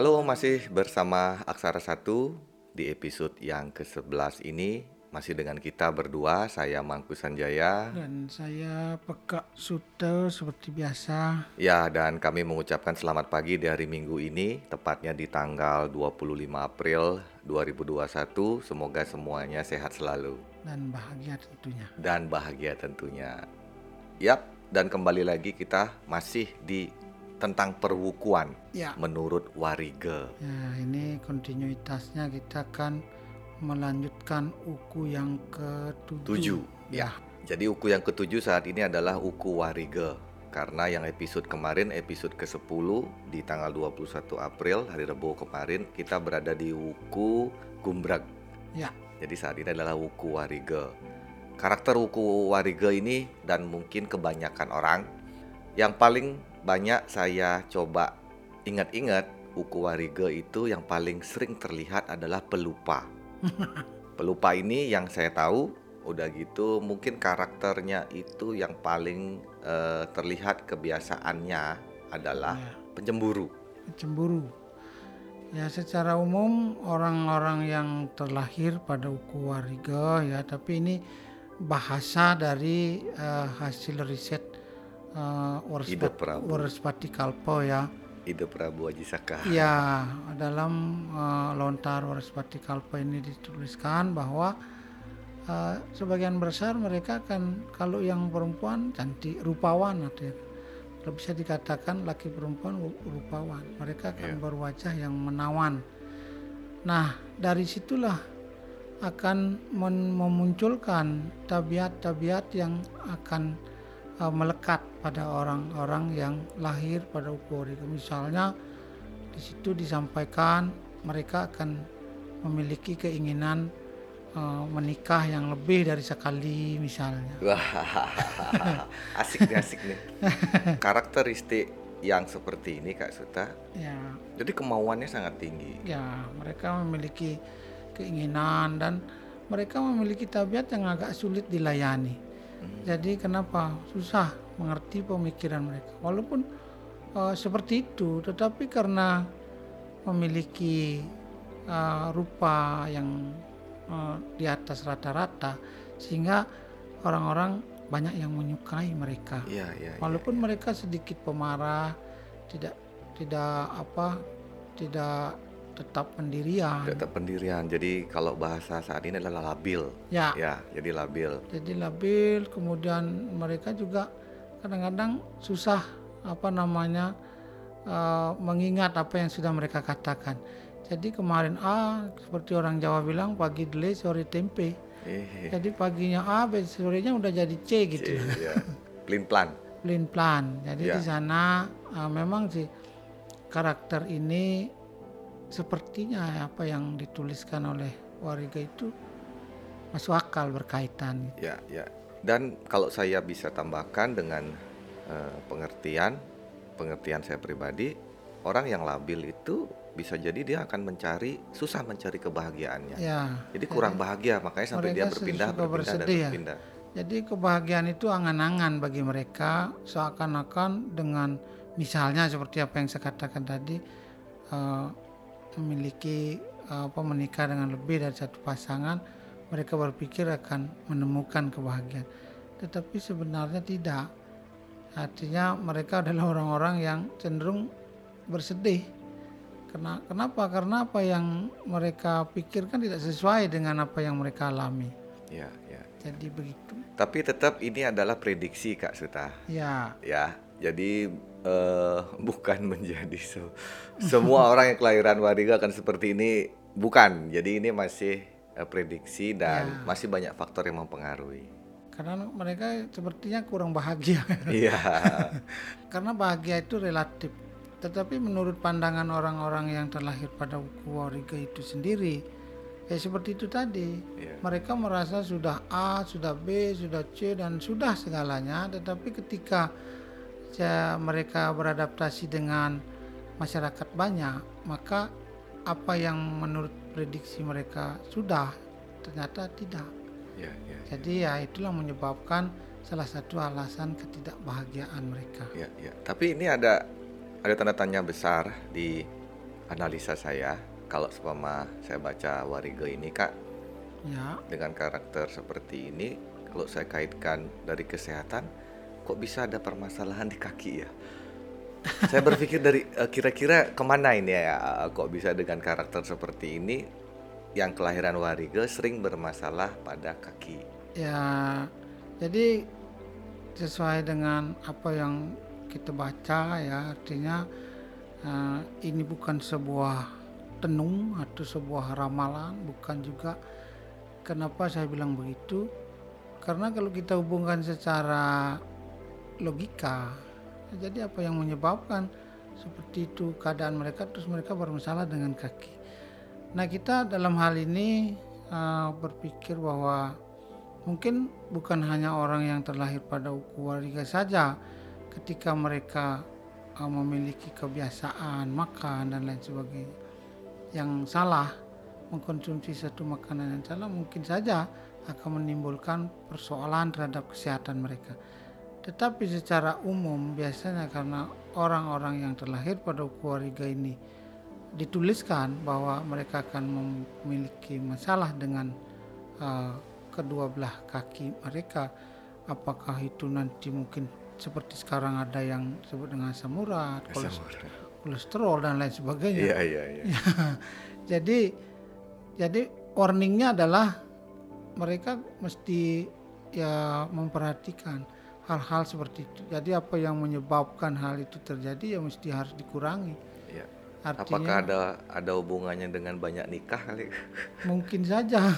Halo, masih bersama Aksara Satu di episode yang ke-11 ini masih dengan kita berdua, saya Mangku Sanjaya. Dan saya Pekak Sute seperti biasa. Ya, dan kami mengucapkan selamat pagi di hari Minggu ini, tepatnya di tanggal 25 April 2021. Semoga semuanya sehat selalu. Dan bahagia tentunya. Dan bahagia tentunya. Yap, dan kembali lagi kita masih di tentang perwukuan Ya. menurut Warige. Ya, ini kontinuitasnya kita akan melanjutkan uku yang ketujuh. Tujuh. Ya. Jadi uku yang ketujuh saat ini adalah uku Warige. Karena yang episode kemarin, episode ke-10 di tanggal 21 April, hari Rabu kemarin, kita berada di uku Gumbrag. Ya. Jadi saat ini adalah uku Warige. Karakter uku Warige ini dan mungkin kebanyakan orang yang paling banyak saya coba ingat-ingat uku Warige itu yang paling sering terlihat adalah pelupa. pelupa ini yang saya tahu udah gitu mungkin karakternya itu yang paling eh, terlihat kebiasaannya adalah Ya, pencemburu. cemburu. Ya, secara umum orang-orang yang terlahir pada uku Wariga ya, tapi ini bahasa dari eh, hasil riset uh, Ide Prabu. Kalpo ya. Ide Prabu Haji Saka. Ya, dalam eh, lontar Waraspati Kalpa ini dituliskan bahwa eh, sebagian besar mereka kan kalau yang perempuan cantik rupawan atau ya. Kalau bisa dikatakan laki perempuan ru- rupawan, mereka akan Iya. berwajah yang menawan. Nah, dari situlah akan memunculkan tabiat-tabiat yang akan uh, melekat pada orang-orang yang lahir pada ukur itu. Misalnya di situ disampaikan mereka akan memiliki keinginan uh, menikah yang lebih dari sekali misalnya. Wah, asik nih, asik nih. Karakteristik yang seperti ini Kak Suta, Ya, jadi kemauannya sangat tinggi. ya mereka memiliki keinginan dan mereka memiliki tabiat yang agak sulit dilayani. Hmm. Jadi kenapa susah mengerti pemikiran mereka? Walaupun uh, seperti itu, tetapi karena memiliki uh, rupa yang uh, di atas rata-rata, sehingga orang-orang banyak yang menyukai mereka. Iya. iya. Walaupun mereka sedikit pemarah, tidak tidak apa, tidak tetap pendirian. Tetap pendirian. Jadi kalau bahasa saat ini adalah labil. Ya, Ya, jadi labil. jadi labil kemudian mereka juga kadang-kadang susah apa namanya eh, mengingat apa yang sudah mereka katakan jadi kemarin A seperti orang Jawa bilang pagi dele sore tempe Eh, jadi paginya A sorenya udah jadi C gitu iya. Plin plan. plain plan jadi Ya. di sana eh, memang sih karakter ini sepertinya apa yang dituliskan oleh Wariga itu masuk akal berkaitan Ya, ya. Dan kalau saya bisa tambahkan dengan eh, pengertian, pengertian saya pribadi, orang yang labil itu bisa jadi dia akan mencari susah mencari kebahagiaannya. ya Jadi kurang bahagia, makanya sampai dia berpindah, berpindah dan ya. berpindah. Jadi kebahagiaan itu angan-angan bagi mereka seakan-akan dengan misalnya seperti apa yang saya katakan tadi eh, memiliki apa menikah dengan lebih dari satu pasangan mereka berpikir akan menemukan kebahagiaan. Tetapi sebenarnya tidak. Artinya mereka adalah orang-orang yang cenderung bersedih. Kena- kenapa? Karena apa yang mereka pikirkan tidak sesuai dengan apa yang mereka alami. Ya, ya. jadi begitu. Tapi tetap ini adalah prediksi Kak Suta. ya. Ya, jadi eh, bukan menjadi se- semua orang yang kelahiran Wariga akan seperti ini, bukan. Jadi ini masih eh, prediksi dan Ya. masih banyak faktor yang mempengaruhi. karena mereka sepertinya kurang bahagia Iya, karena bahagia itu relatif tetapi menurut pandangan orang-orang yang terlahir pada keluarga itu sendiri ya seperti itu tadi Iya. mereka merasa sudah A sudah B sudah C dan sudah segalanya tetapi ketika ya, mereka beradaptasi dengan masyarakat banyak maka apa yang menurut prediksi mereka sudah ternyata tidak ya, ya, Jadi ya itulah menyebabkan salah satu alasan ketidakbahagiaan mereka. ya, ya. Tapi ini ada ada tanda tanya besar di analisa saya kalau seumpama saya baca Warige ini Kak Ya, dengan karakter seperti ini kalau saya kaitkan dari kesehatan kok bisa ada permasalahan di kaki ya saya berpikir dari eh, kira-kira ke mana ini ya kok bisa dengan karakter seperti ini yang kelahiran Warige sering bermasalah pada kaki ya. Jadi sesuai dengan apa yang kita baca ya, artinya eh, ini bukan sebuah tenung atau sebuah ramalan, bukan juga. Kenapa saya bilang begitu? Karena kalau kita hubungkan secara logika, jadi apa yang menyebabkan seperti itu keadaan mereka terus mereka bermasalah dengan kaki. Nah kita dalam hal ini uh, berpikir bahwa mungkin bukan hanya orang yang terlahir pada uku wariga saja ketika mereka uh, memiliki kebiasaan makan dan lain sebagainya yang salah mengkonsumsi satu makanan yang salah mungkin saja akan menimbulkan persoalan terhadap kesehatan mereka. Tetapi secara umum biasanya karena orang-orang yang terlahir pada keluarga ini dituliskan bahwa mereka akan memiliki masalah dengan uh, kedua belah kaki mereka. Apakah itu nanti mungkin seperti sekarang ada yang disebut dengan asam urat, kolesterol, kolesterol dan lain sebagainya. iya iya iya Jadi jadi warningnya adalah mereka mesti ya memperhatikan hal-hal seperti itu. Jadi apa yang menyebabkan hal itu terjadi ya mesti harus dikurangi. Iya. Artinya apakah ada ada hubungannya dengan banyak nikah kali mungkin saja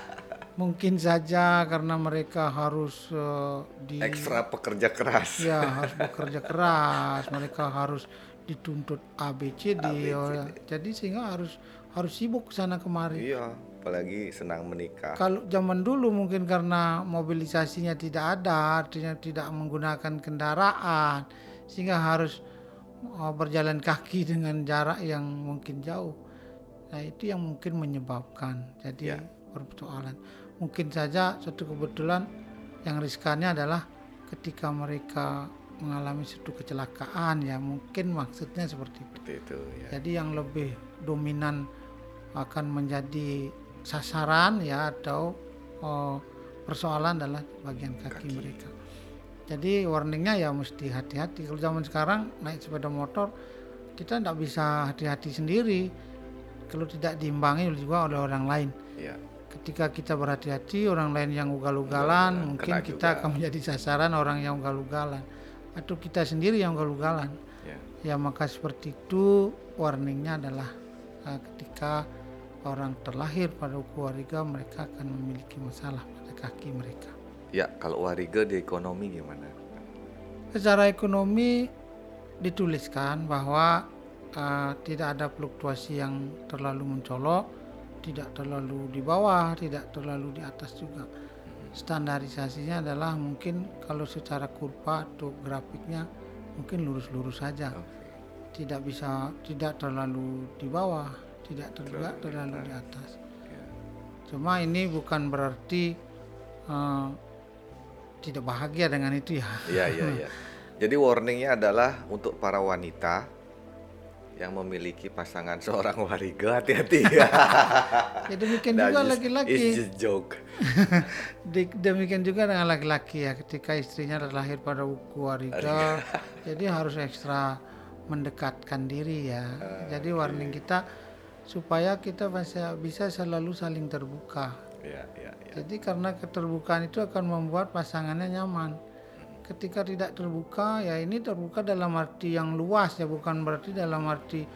mungkin saja karena mereka harus eh, di ekstra pekerja keras ya harus bekerja keras, mereka harus dituntut ABCD, oh ya. jadi sehingga harus harus sibuk sana kemari. iya apalagi senang menikah Kalau zaman dulu mungkin karena mobilisasinya tidak ada, artinya tidak menggunakan kendaraan, sehingga harus uh, berjalan kaki dengan jarak yang mungkin jauh. Nah itu yang mungkin menyebabkan jadi Ya. persoalan. Mungkin saja suatu kebetulan yang riskannya adalah ketika mereka mengalami suatu kecelakaan ya mungkin maksudnya seperti itu. seperti itu ya Jadi yang lebih dominan akan menjadi sasaran ya atau oh, persoalan adalah bagian kaki, Kaki. mereka. Jadi warningnya ya mesti hati-hati. Kalau zaman sekarang naik sepeda motor kita tidak bisa hati-hati sendiri. Kalau tidak diimbangi juga oleh orang lain. ya Ketika kita berhati-hati orang lain yang ugal-ugalan Ugal-ugalan, mungkin kita juga. akan menjadi sasaran orang yang ugal-ugalan atau kita sendiri yang ugal-ugalan. ya Ya maka seperti itu warningnya adalah uh, ketika orang terlahir pada keluarga mereka akan memiliki masalah pada kaki mereka. ya kalau warige di ekonomi gimana Secara ekonomi dituliskan bahwa uh, tidak ada fluktuasi yang terlalu mencolok, tidak terlalu di bawah, tidak terlalu di atas juga. Standarisasinya adalah mungkin kalau secara kurva atau grafiknya mungkin lurus-lurus saja. Oke. tidak bisa tidak terlalu di bawah tidak Terlalu di terlalu di atas Ya. cuma ini bukan berarti eh, tidak bahagia dengan itu ya Iya iya iya. Jadi warningnya adalah untuk para wanita yang memiliki pasangan seorang wariga hati-hati ya. ya demikian Nah, juga laki-laki It's just joke. Demikian juga dengan laki-laki ya ketika istrinya terlahir pada uku wariga jadi harus ekstra mendekatkan diri ya jadi warning kita supaya kita bisa bisa selalu saling terbuka Ya ya ya. Jadi karena keterbukaan itu akan membuat pasangannya nyaman. Ketika tidak terbuka, ya ini terbuka dalam arti yang luas ya, bukan berarti dalam arti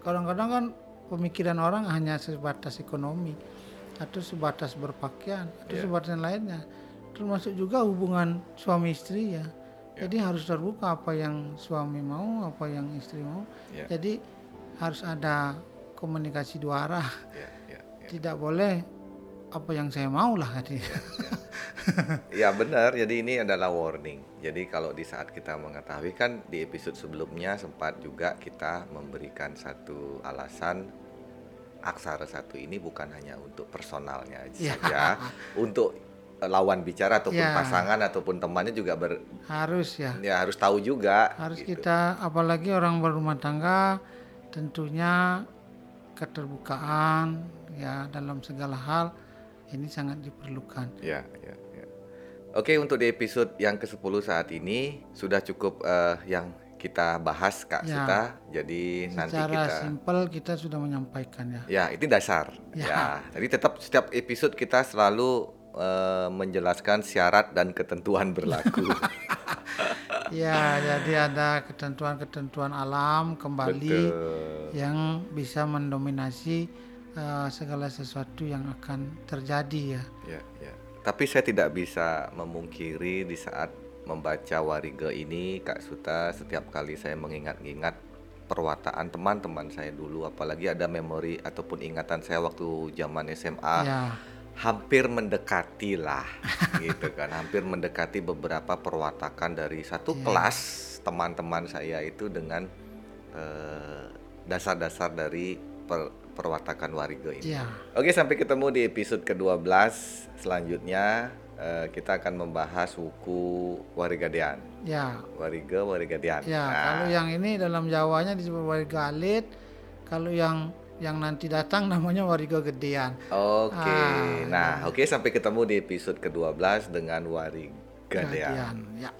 kadang-kadang kan pemikiran orang hanya sebatas ekonomi atau sebatas berpakaian atau Iya. sebatas yang lainnya. Termasuk juga hubungan suami istri ya. Jadi harus terbuka apa yang suami mau, apa yang istri mau. Ya. Jadi harus ada komunikasi dua arah Ya ya. ya. tidak boleh apa yang saya mau lah tadi. Ya benar, jadi ini adalah warning. Jadi kalau di saat kita mengetahui kan di episode sebelumnya sempat juga kita memberikan satu alasan aksara satu ini bukan hanya untuk personalnya Ya. saja, untuk eh, lawan bicara ataupun Ya. pasangan ataupun temannya juga ber, harus ya. ya harus tahu juga. Harus gitu. kita apalagi orang berumah tangga tentunya keterbukaan ya dalam segala hal ini sangat diperlukan. Ya, ya, ya. Oke, untuk di episode yang ke-10 saat ini sudah cukup eh, yang kita bahas Kak Ya. Suta. Jadi nanti Secara kita simpel kita sudah menyampaikan ya. Ya, ini dasar. Ya. Ya. Jadi tetap setiap episode kita selalu eh, menjelaskan syarat dan ketentuan berlaku. Ya, jadi ada ketentuan-ketentuan alam kembali Betul. yang bisa mendominasi eh, segala sesuatu yang akan terjadi ya. Ya, ya. Tapi saya tidak bisa memungkiri di saat membaca Warige ini, Kak Suta, setiap kali saya mengingat-ingat perwataan teman-teman saya dulu, apalagi ada memori ataupun ingatan saya waktu zaman SMA, Ya, hampir mendekati lah, gitu kan, hampir mendekati beberapa perwatakan dari satu Iya. kelas teman-teman saya itu dengan eh, dasar-dasar dari per- perwatakan Warige ini. ya, Oke, sampai ketemu di episode ke-12 selanjutnya. eh, kita akan membahas suku Warigadean. ya. Wariga, Warigadean. Ya, Nah, kalau yang ini dalam Jawanya disebut wariga alit, kalau yang yang nanti datang namanya wariga gedean. Oke. Ah, nah, oke sampai ketemu di episode ke-12 dengan Warigadean. Gedean, Ya.